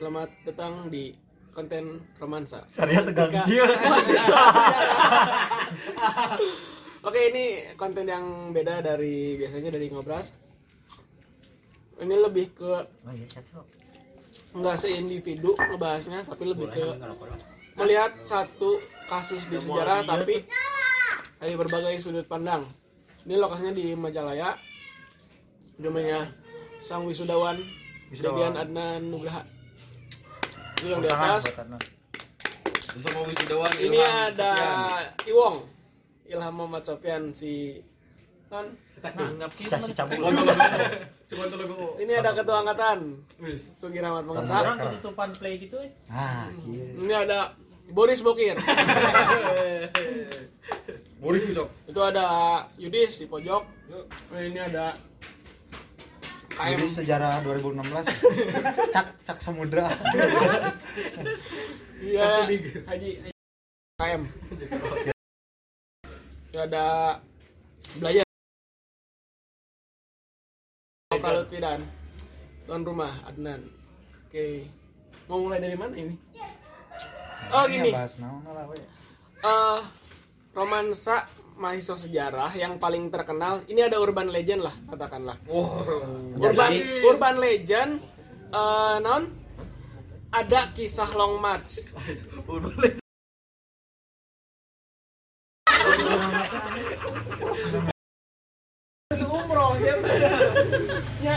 Selamat datang di konten romansa. Saya tegang Ketika dia. mahasiswa. Oke, ini konten yang beda dari biasanya dari ngobras. Ini lebih ke Oh iya, nggak seindividu ngebahasnya, tapi lebih ke melihat satu kasus di sejarah tapi dari berbagai sudut pandang. Ini lokasinya di Majalaya. Namanya Sang Wisudawan, Wisudawan. Adnan Nugraha. Ini yang di atas. Sama wisudawan Ini Ilham ada. Iwong, Ilham Muhammad Sofyan si kan. Si. Ini ada ketua angkatan Wis. Sugi Rahmat Orang Mengersa. ketutupan play gitu eh. Ah. Ini ada Boris Bokir. Boris Ucok. Itu ada Yudis di pojok. Ini ada. Jadi sejarah 2016. Cak cak samudra. Iya. Haji, KM. Itu ada belajar. Lokal Lutfi dan tuan rumah Adnan. Oke. Mau mulai dari mana ini? Oh Ini gini. eh romansa mahasiswa sejarah yang paling terkenal ini ada urban legend lah katakanlah. Wah. urban urban legend eh non ada kisah long march. Seumroh siapa? Ya,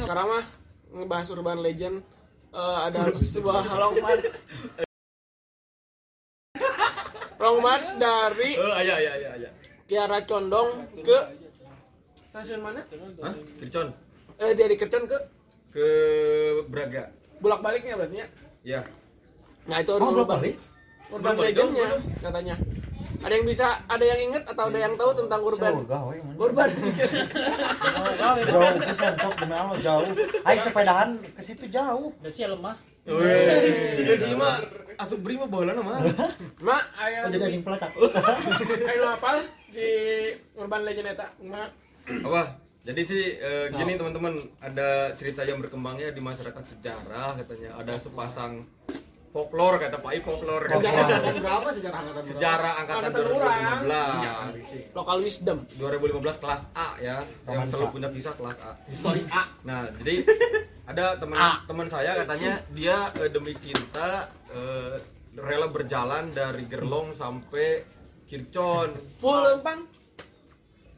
sekarang mah ngebahas urban legend eh, ada sebuah long march long march dari Eh, aya aya aya aya. Kiara Condong ke stasiun mana? Hah? Kircon Eh dari Kercon ke ke Braga. bolak baliknya berarti ya. Ya. Nah itu Oh, urban, balik. urban balik legendnya dong, katanya. Ada yang bisa, ada yang inget atau ada yang tahu tentang urban? Gawe. Urban. Jauh ke sentok Allah jauh. Ayo sepedahan ke situ jauh. Udah sih lemah. Sih mah asup beri mah baheula mah. Ma, ayah Oh, jadi anjing pelacak. Ayo apa di urban legend eta? Ma, Apa? Jadi sih eh, gini teman-teman, ada cerita yang berkembangnya di masyarakat sejarah katanya ada sepasang folklore kata Pak I folklore Sejarah katanya. angkatan berapa sejarah angkatan berapa? Sejarah angkatan Angkatan orang. 2015. Lokal wisdom. 2015 kelas A ya, yang Romansa. selalu punya kisah kelas A. Histori A. Nah, jadi ada teman teman saya katanya dia eh, demi cinta eh, rela berjalan dari Gerlong sampai Kircon. Full lempang.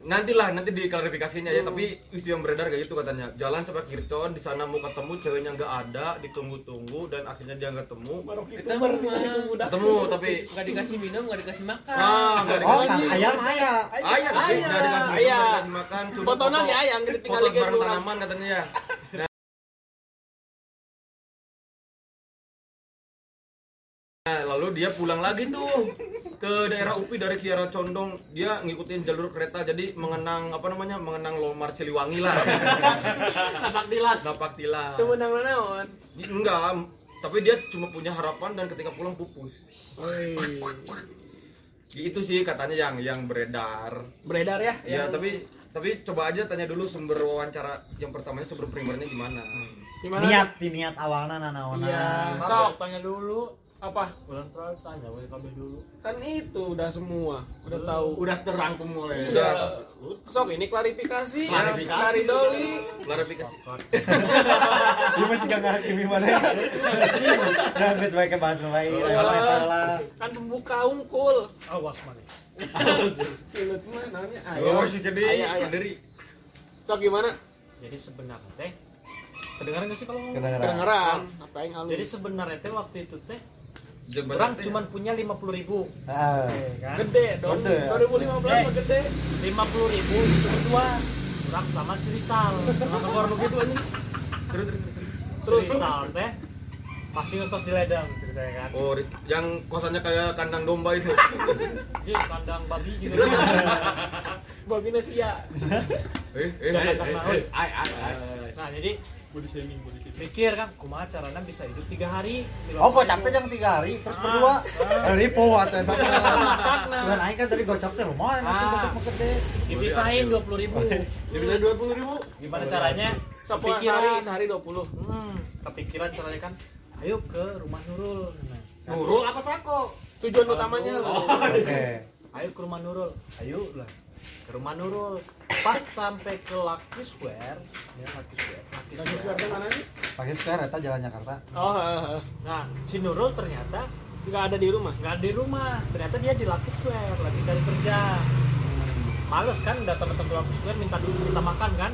Nantilah nanti diklarifikasinya ya, tapi isu yang beredar kayak gitu katanya. Jalan sampai Kircon, di sana mau ketemu ceweknya nggak ada, ditunggu-tunggu dan akhirnya dia nggak ketemu. Ketemu mah. Ketemu tapi Nggak dikasih minum, nggak dikasih makan. ah nggak Oh, dikasih. kang ayam. Ayah tapi Ayah. nggak dikasih minum, nggak dikasih makan. Foto- di ayam, kita foto bareng tanaman katanya ya. Dia pulang lagi tuh ke daerah UPI dari Kiara Condong. Dia ngikutin jalur kereta jadi mengenang apa namanya? Mengenang Lomar Siliwangi lah. Tapak dilas. Napak tilas. Itu menang naon? Enggak, tapi dia cuma punya harapan dan ketika pulang pupus. Woi. Itu sih katanya yang yang beredar. Beredar ya? Ya, yang- tapi tapi coba aja tanya dulu sumber wawancara yang pertamanya sumber primernya gimana. gimana? Niat di niat awalnya nanaona. Iya. Sok. tanya dulu. Apa? Bulan terakhir tanya WKB dulu. Kan itu udah semua, udah tahu. Udah terangkum mulai. Iya. Sok ini klarifikasi. Klarifikasi. Dari Doli. Klarifikasi. Dia masih gak ngakimi mana. Nah, geus bae ke bahas mulai. Iya. Kan pembuka unggul. Awas mana. Silut mah namanya Oh, ayah. si gede, dari Sok gimana? Jadi sebenarnya teh kedengaran gak sih kalau ngomong? Kedengeran. Kedengeran. Apa yang halus? Jadi sebenarnya teh waktu itu teh jembatan orang teh. cuma punya 50 ribu Ah. kan? gede dong. Gede ya? 2015 Eh. mah gede. 50 ribu itu berdua orang sama si Rizal sama keluar lu gitu anjing terus terus terus. si Rizal teh masih ngekos di Ledang ceritanya kan Oh, yang kosannya kayak kandang domba itu. jadi kandang babi gitu Babi Nesia. eh, eh, Siapa eh, eh, naon? eh, ai, ai, ai. nah jadi Body shaming, body shaming. Mikir kan kumaha caranya bisa hidup tiga hari Oh, gocap teh itu. jam 3 hari terus Ah, berdua. ah. Eh, ripo atuh eta. Matakna. Sugan aing kan tadi gocap teh lumayan atuh Ah. gocap gede. dipisahin dua puluh ribu bisa dua puluh ribu. gimana caranya kepikiran sehari, sehari 20 hmm, kepikiran caranya kan ayo ke rumah Nurul Nurul apa Sako? Tujuan utamanya. Oke. ayo ke rumah Nurul ayo lah ke rumah Nurul pas sampai ke Lucky Square ya Lucky Square Lucky Square sekarang mana sih? Pakai square eta jalan Jakarta. Oh, heeh, heeh. nah si Nurul ternyata nggak ada di rumah. nggak di rumah ternyata dia di Lucky Square lagi cari kerja males kan datang datang ke Lucky Square minta dulu minta makan kan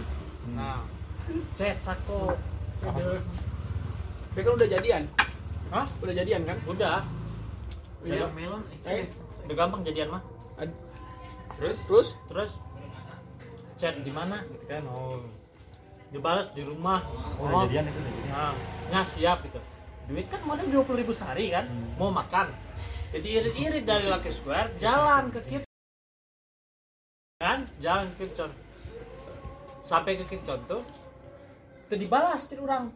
nah chat Sako Tapi kan udah jadian. Hah? Udah jadian kan? udah Iya. melon. Eh, udah gampang jadian mah ad- Terus? terus? Terus? Chat di mana? Gitu kan oh. Dibalas di rumah. Oh, udah jadian itu udah jadian. nah, nah siap gitu. Duit kan modal dua puluh ribu sehari kan mau makan. Jadi irit-irit dari Lucky Square jalan ke Kircon. Kan? Jalan ke Kircon. Sampai ke Kircon tuh itu dibalas cek orang.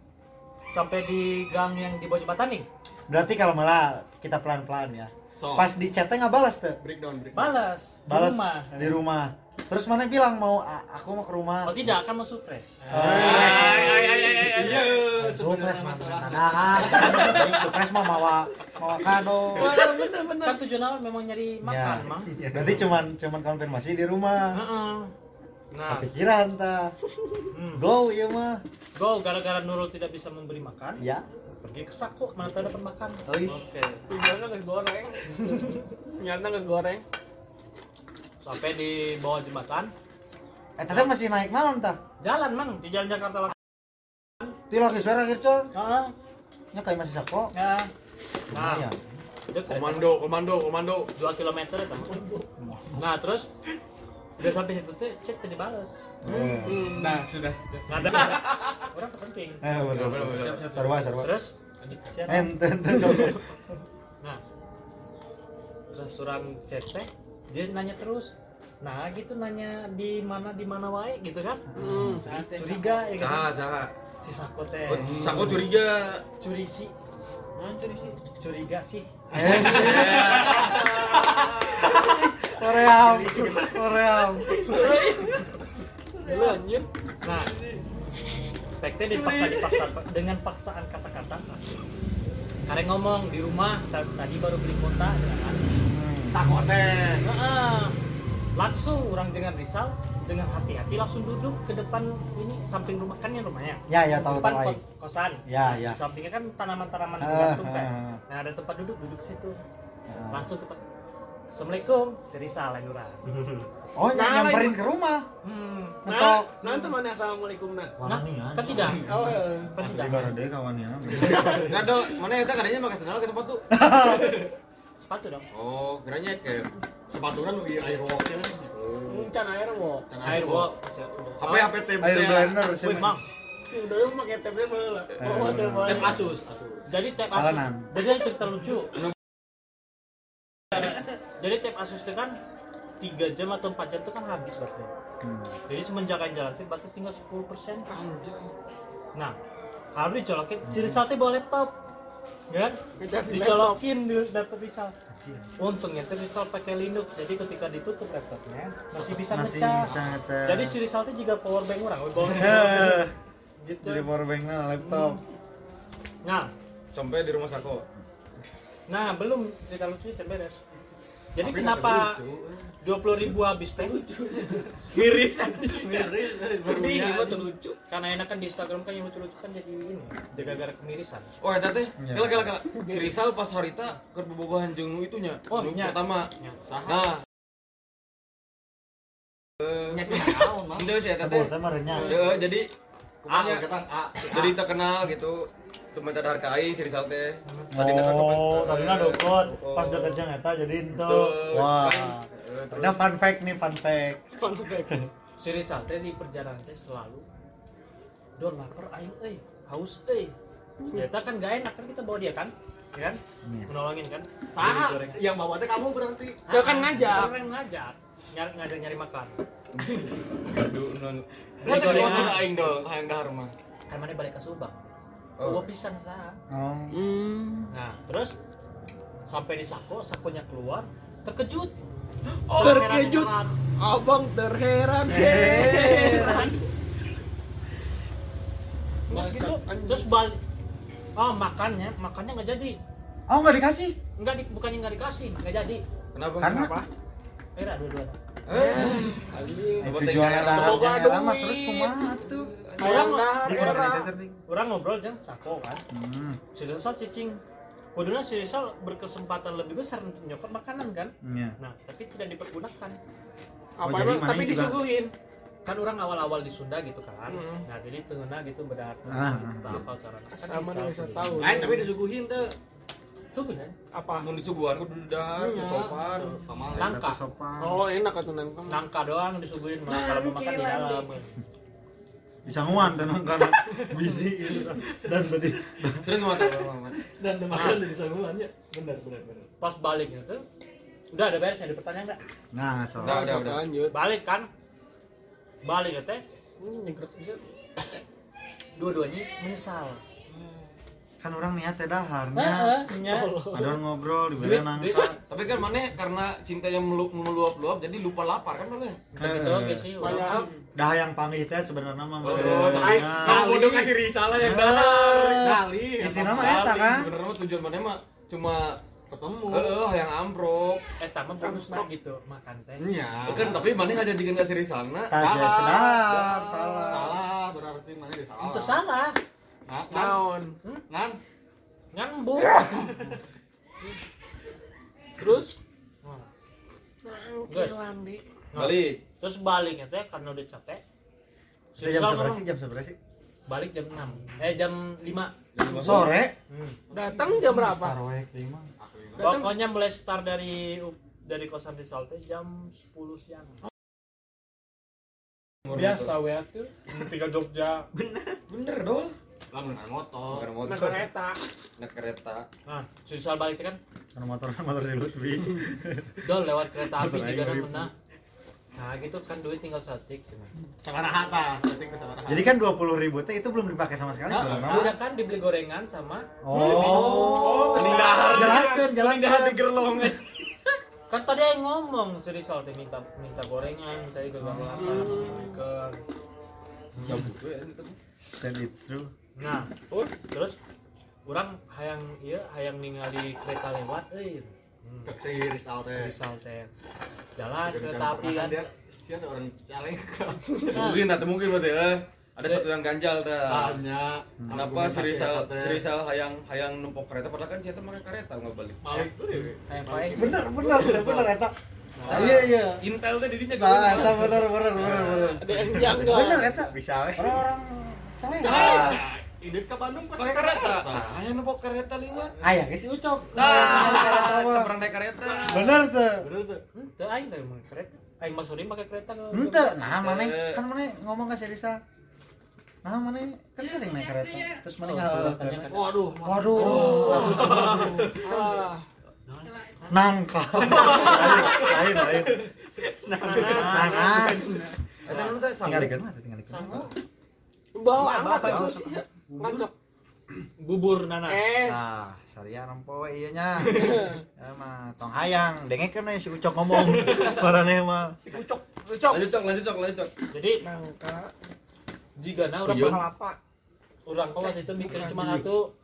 Sampai di gang yang di bawah jembatan nih Berarti kalau malah kita pelan-pelan ya. So. Pas di chatnya nggak balas tuh. breakdown breakdown. balas di Balas rumah di rumah. Terus mana bilang mau "A- aku mau ke rumah. oh tidak kan mau surprise Iya, Surprise mah nah, Surprise mah mawa mawa kado. bener bener kan tujuan awal memang nyari makan Ya. mang Berarti cuman cuman konfirmasi di rumah. Heeh. nah Kepikiran ta. hmm. Go iya mah. go gara-gara Nurul tidak bisa memberi makan Ya. Pergi ke Sako mana dapat makan Oh, iya. oke. Tujuannya nggak goreng ternyata nggak goreng sampai di bawah jembatan. Eh tadi masih naik naon ta? jalan mang. Di jalan Jakarta Lak- Di lagi suara Kircon. ah Nya kayak masih sako. ya. Nah. Komando, komando, komando. dua kilometer ya teman nah terus udah sampai situ tuh cek tadi balas Eh. Nah, sudah sudah. nggak ada orang penting Eh, bener. Bener, bener. Sarwa, sarwa. terus siapa Ente, ente. nah terus surang cek teh dia nanya terus nah gitu nanya di mana di mana wae gitu kan hmm. curiga ya kan Saha, saha. si Sako teh Oh, Sako curiga. curi sih curi sih curiga sih Eh. Koream, Koream. Lu anjir. Nah Pekte dipaksa dipaksa. Dengan paksaan kata-kata asik karena ngomong di rumah ta- tadi baru beli kota kan? Sako teh Nah, langsung orang dengan Rizal dengan hati-hati langsung duduk ke depan ini samping rumah. Kan yang rumahnya Ya, ya tahu depan tahu. ko- kosan. Ya, ya. di sampingnya kan tanaman-tanaman Ah, bergantung kan ah, nah ada tempat duduk duduk situ. Ah. langsung ke Assalamualaikum si Rizal yang orang Oh, Nah, nyamperin ke rumah. hmm. nah nah teman assalamualaikum nah nah kan tidak? Oh eh. kan tidak. deh kawannya. Enggak ada, mana eta kadanya pakai sandal ke sepatu. sepatu dong. Oh, kiranya kayak sepatunya nu ieu air walk-nya. Hmm, can air air walk HP HP tab. Air blender Wih, sih. mang si udah yang pakai ada bola Tab Asus, Asus. jadi tap asus. Jadi cerita lucu jadi tap asus itu kan 3 jam atau 4 jam itu kan habis baterai Hmm. jadi semenjak jalan tuh baterai tinggal 10 persen Anjay. nah harus dicolokin si Rizal tuh bawa laptop ya kan? Ngecas di dicolokin di laptop Rizal. Untungnya tuh Rizal pakai Linux jadi ketika ditutup laptopnya masih bisa Masih ngecas. bisa ngecas. jadi si Rizal tuh juga power bank orang bawa gitu. Jadi power bank laptop. nah. Sampai di rumah Sako. nah belum cerita lucu beres jadi Tapi kenapa lucu. dua puluh ribu habis teh miris miris sedih tuh lucu karena enak kan di Instagram kan yang lucu-lucu kan jadi ini gara-gara kemirisan Oh, eta teh. Iya. Kela kela kela. Si Rizal pas harita keur bobogohan jeung nu itunya. Oh, Nu nya. pertama. Nya. Nah, itu sih teh mah renyah. Heeh, jadi kumanya jadi terkenal gitu. Teman ada hargai si Rizal teh. Oh, tadi na dokot. Pas deket jeung eta jadi ento. Betul. Wah. Kan, eh, terus- Ada fun fact nih, fun fact. fun fact si Rizal teh di perjalanan teh selalu don lapar aing euy haus euy ternyata kan gak enak kan kita bawa dia kan ya kan Iya. menolongin kan Saha yang bawa teh kamu berarti ya kan ngajak orang ngajak nyari ngajak nyari makan Aduh, non. Kan gorengan. suasana aing dong, hayang dahar mah. kan mana balik ke Subang Oh. Gua pisan sah. Oh. Hmm. Nah, terus sampai di sako, sakonya keluar, terkejut. Oh, terkejut. Abang terheran heran. Terus gitu, terus balik. Oh, makannya, makannya nggak jadi. Oh nggak dikasih? Enggak di, bukannya nggak dikasih, nggak jadi. Kenapa? Karena Apa? Era dua-dua. Eh, Anjing. Harga era mah duit. terus kumaha tuh? Orang. Orang ngobrol jang sako kan. Hmm. Si Rizal cicing. Kuduna si Rizal berkesempatan lebih besar untuk nyokot makanan kan. Iya. Nah, tapi tidak dipergunakan. Apa Oh, jadi emang? mana Tapi juga- disuguhin. Kan orang awal-awal di Sunda gitu kan. Hmm. Nah, jadi tengena gitu bedat. Ah. apa cara. Sama nih bisa tahu. Lain tapi disuguhin tuh. Tuh kan. Apa? Mun disuguhan kudu dah, Iya. sopan. Nangka. Oh enak atuh nangka. Nangka doang disuguhin malah kalau mau makan di dalam. Bisa nguan dan karena bisi gitu. Dan tadi Terus mata Muhammad. Dan makan dari sanggulannya. Benar, benar, benar. Pas balik itu udah ada beres ada pertanyaan enggak? nah Udah, soal udah, Sok, udah. lanjut. Balik kan? Balik ya teh. Ini nyengkrut bisa. Dua-duanya menyesal. Kan orang niat teh daharnya. Heeh, Ada orang ngobrol di Duit, bawah duit. nangka. Tapi kan mana karena cintanya melu- meluap-luap jadi lupa lapar kan mana? Gitu oke sih. Banyak. Dah yang panggil teh sebenarnya mah. Oh, sebenarnya. Kamu bodoh kasih risalah yang datar. Kali. Itu nama eta kan. Sebenarnya mah tujuan mana mah cuma ketemu. Heeh, yang amprok. Eh, tamu bonus nah gitu makan teh. Iya. Kan tapi mana nggak jadikan kasih risalah. Ya sedar, salah. Salah berarti mana dia salah. Itu salah. Naon. Nan. Nyambung. Terus Guys. Landi. Balik. Terus baliknya teh karena udah capek. Itu jam seberapa ngomong, sih? Jam seberapa sih? balik jam 6. Eh jam 5. Sore. Hmm. Datang jam berapa? Lima. Pokoknya mulai start dari dari kosan Rizal teh jam 10 siang. Biasa we atuh. Nepi ka Jogja. Bener dong. Dengan motor. Bukan naik motor. kereta. Naik kereta. Nah, Rizal balik teh kan Karena motor motor di Lutfi. dol lewat kereta api Betul, juga aing menah. Nah, gitu kan duit tinggal satik cuman. Sabaraha hatta, searching ke Sabaraha. Jadi kan dua puluh ribu teh itu belum dipakai sama sekali sebenarnya. Nah, udah kan dibeli gorengan sama Oh, Dahar. jelaskan, Dahar di jelaskan. gerlong. kan tadi yang ngomong si Rizal teh minta minta gorengan tadi ke gorengan ke Gak butuh ya. And it's true. Nah terus orang hayang iya hayang ningali kereta lewat euy hmm. Si teh. Rizal teh jalan kereta api kan dia siapa orang caleng Mungkin atau mungkin berarti ya. Ada satu yang ganjal dah. banyak. Kenapa si Rizal, si Rizal hayang hayang numpuk kereta padahal kan siapa pakai kereta nggak balik. Malik pae Bener, bener, bener eta. Ah, Iya, iya. Intel teh didinya Nah, gak eta bener, bener, bener, bener. Ada yang janggal. Bener eta. Bisa we. Orang-orang caleng. Ah, Ide ke Bandung pas pakai kereta. Nah, hayang numpuk kereta liwat. Ayah guys, ucok. Nah, kita pernah naik kereta. Bener tuh. Bener tuh. Henteu aing teh mah kereta aing Mas Surim pakai kereta ke Ente, nah mana kan mana ngomong ke si Risa. Nah mana kan sering naik kereta. Terus mana nggak tanya kan. Waduh. Waduh, nangka. Lain, lain. Nanas. Eta nu teh Tinggal di mana? Tinggal di Sangu. Bawa amat sih. Ngancok. bubur nanas Es. Nah, saria rempo we ieu nya. Ya mah tong hayang, dengekeun si Ucok ngomong. Parane mah. Ucok. Ucok. Lanjut cok, lanjut cok, lanjut cok. jadi Nangka. jika na Iya. apa orang kok waktu itu mikir cuma satu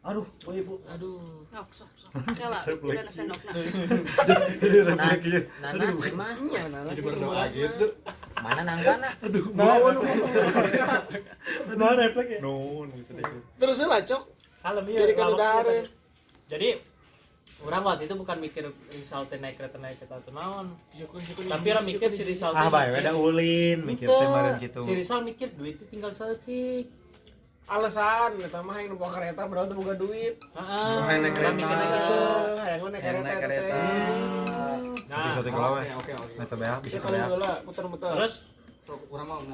Aduh, oh ibu aduh Sok, sok, sok. Kela, Refleks. udah sendok nah. jadi refleks ieu. nanas Iya, nah. Jadi berdoa gitu. mana nanggana nah refleks ya Nun gitu. Terus lah cok. kalem ya Jadi kan gitu. ada. jadi orang waktu itu bukan mikir Rizal teh naik kereta naik kereta atau naon tapi orang mikir si Rizal Ah, bae we da ulin mikir teh Ente, kitu. si Rizal mikir duit itu tinggal setik Alasan kita mah yang numpak kereta berarti buka duit. Heeh. Hayang naik kereta. mikir naik naik kereta. naik kereta. Nah, Bisa tinggal. Oke, oke, oke. Meta beak bisa Ya lah muter-muter. terus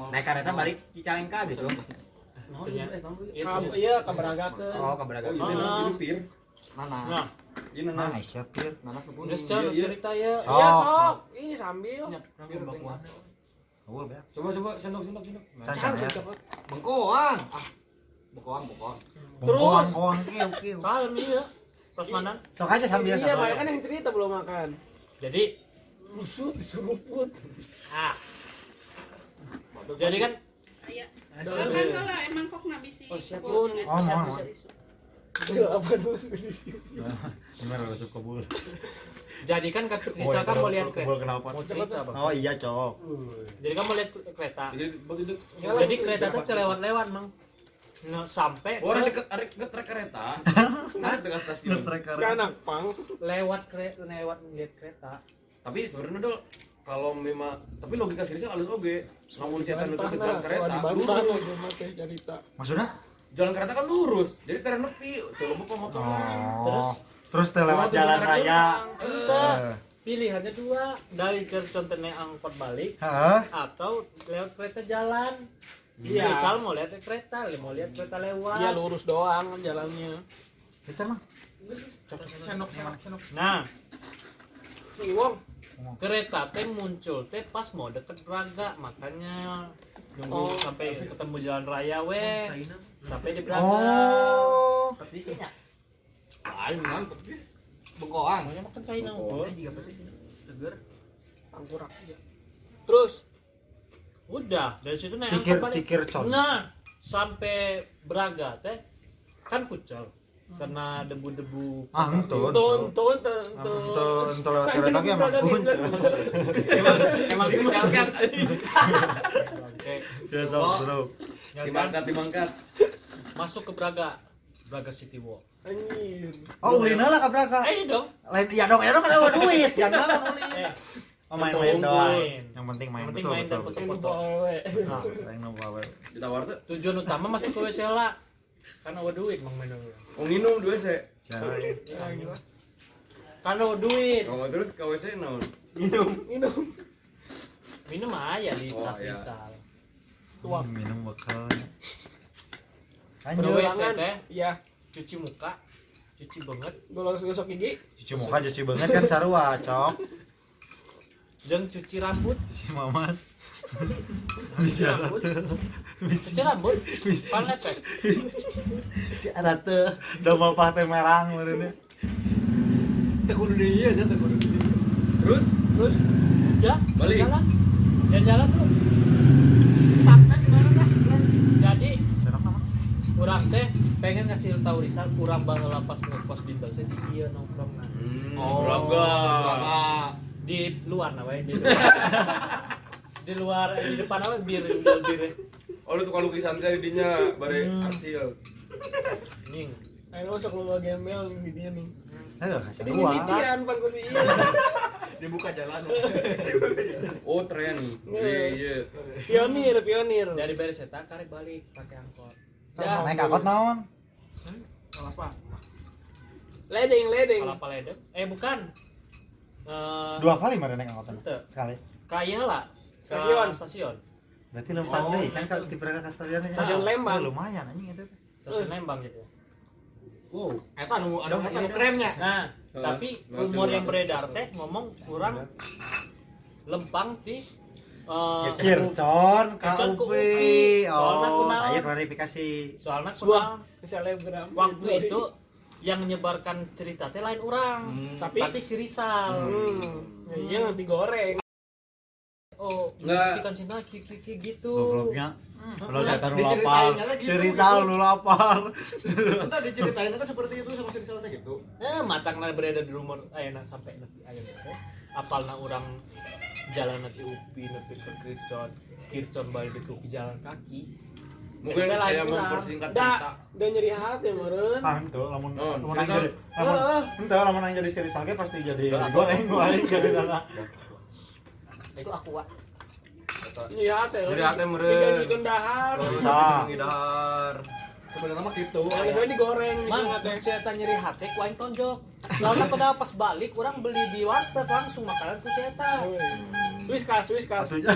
naik kereta balik Cicalengka gitu ternyata Kam- iya kabaragakeun. oh Ini Ah. ini pir. Nanas. nah Ini Nah, nah. Aisyah pir. Nanas kuning. secara iya. cerita ya Oh. Ya sok. Ini sambil. Pir bakuan. Oh, beak. Coba coba sendok sendok sendok. Kan ya. Bengkoang. Ah, Bokong, bokong. Bongkoang, koang, kiu, kiu. kalem iya prasmanan Sok aja sambil iya banyak kan yang cerita belum makan jadi ah jadi kan Aya. Soalnya soalnya emang kok nggak bisa. Oh, siap, Bun. Oh, apa dulu di sini? Gimana resep kebul? jadi kan kan mau lihat kereta kenapa? mau cerita bang Oh iya, cok. jadi kan mau lihat kereta Jadi kereta tuh terlewat-lewat mang nah, sampai Orang ke- deket arek ngetrek kereta. Nggak dengan stasiun. Ngetrek Si anak pang. lewat kereta lewat lihat kereta Tapi sebenarnya dol kalau memang tapi logika seriusnya halus oge. Namun si Etan nutup Bantah, jalan kereta, lurus. Maksudnya? Jalan kereta kan lurus. Jadi teren nepi, tuh lembut motor. Oh. Terus teh lewat jalan raya. Enggak. pilihannya dua dari ke contohnya angkot balik atau lewat kereta jalan Iya. misal mau lihat kereta mau lihat kereta lewat Iya lurus doang jalannya. Itu mah. Senok, senok, senok. nah Si Wong. kereta teh muncul teh pas mau deket Braga makanya nunggu Oh. sampai ketemu jalan raya we sampai di Braga Oh. Petisinya. Lain kan, petis. Bengkoang. Makanya makan kain unggul. Seger. Tangkurak. Terus Udah, dari situ naik Tikir angkot balik. tikir con. Nah, sampai Braga teh kan kucel karena debu-debu Ah, entun. ton ton ton Entun, ton. entun lewat kereta ge emang kuncel. Emang ini pelket. Oke. Ya sok seru. Ya kan? Dimangkat, dimangkat. Masuk ke Braga. Braga City Walk. Anjir. Oh, ulin lah ka Braga. Eh dong. Lain ya dong, ya dong ada duit. Jangan ulin. Oh, main-main doang. Main. Yang penting main Yang penting betul main dan betul. betul. Yang foto-foto. dibawa we. Nah, Yang nu bawa. Ditawar tuh. tujuan utama masuk ke WC lah. Karena ada duit mang main dulu. Oh nginum dua? Ya, gila. Karena ada duit. Oh terus ke WC naon? Minum. Minum aja di Oh, tas iya. Rizal. Tuak. Hmm, Minum. Ke Lanjut. WC Perulangan. teh Iya. cuci muka, cuci banget, Gosok-gosok gigi. Cuci muka cuci banget kan sarua, cok. Dan cuci rambut. Si Mamas. Cuci rambut. Cuci rambut. Pan lepek. Si ada teh domba pah teh merang meureunnya. Teh kudu dia nya teh kudu dia. Terus Terus Ya, Balik. jalan. Dan jalan tuh. Fakta gimana kak? Jadi kurang teh pengen ngasih tahu Rizal kurang banget lapas ngekos di teh di iya nongkrong nah. Oh, Braga. Di luar nah we, di luar. di luar eh, di depan apa bir bir Oh, lu tukang lukisan teh dinya bare Hmm. artil. ning ayo masuk lu gembel nih dia nih. Ayo kasih Ini dua. titian pan ku si iya. Dibuka jalan. Oh, tren. Iya, iya. Pionir, pionir. dari beres eta karek balik pakai angkot Dah. Naik angkot naon? apa Ledeng, ledeng. kalau apa ledek eh bukan Eh, Dua kali mana naik angkot? Ente. Sekali. kaya lah Stasiun. stasiun Berarti lempar Oh. deh kan kalau di ke stadionnya. Stasiun Lembang. Oh, lumayan anjing itu. stasiun Lembang gitu Wow. Eta nu ada nu kremnya. nah Heeh. tapi rumor yang beredar teh ngomong kurang lempang di eh, Kircon, KUP. Oh, ayo klarifikasi. soalnya Sebuah selebgram. waktu itu yang menyebarkan cerita teh lain orang Tapi tapi si Rizal hmm, ya iya nanti goreng. oh Nggak. ikan Cina kiki kiki gitu Gobloknya. Kalau saya taruh lapar, aja si gitu. Rizal lu lapar. Entar diceritain itu seperti itu sama si Rizal gitu. eh matangna beredar di rumor ayeuna sampai nepi ayeuna teh apalna orang jalan nanti upi nepi ke Kircon Kircon balik ke upi jalan kaki Mungkin kayak lagi, mempersingkat cerita. udah nyeri hati meureun. Ah, itu lamun Oh, lamun jadi lamun ente lamun aing jadi si Rizal ge pasti jadi goreng goreng jadi dana. itu aku Wak. Nyeri hati. Nyeri hati meureun. Dijanjikeun dahar. Bisa. Ngidahar. Sebenarnya mah gitu. Digoreng Mang, nyeri hati. saya tanya nyeri hati, ku aing tonjok. Soalnya kada pas balik, orang beli di warteg langsung makanan ku saya Whiskas, whiskas. Atunya.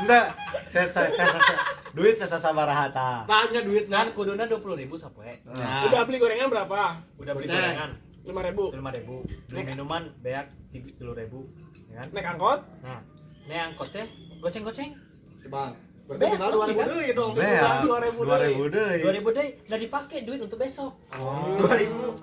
Enggak, saya saya saya saya- duit saya sabaraha ta. Tanya duit Kan kuduna dua puluh ribu sapoe. Nah. Udah beli gorengan berapa? Udah beli gorengan Lima ribu. lima ribu, beli minuman beak tiga ribu, ya kan? Naik angkot? Nah, ini angkot teh goceng goceng. Coba. Berarti dua ribu duit dong. Dua ribu dua ribu. Dua ribu dari pakai duit untuk besok. Oh. Dua ribu.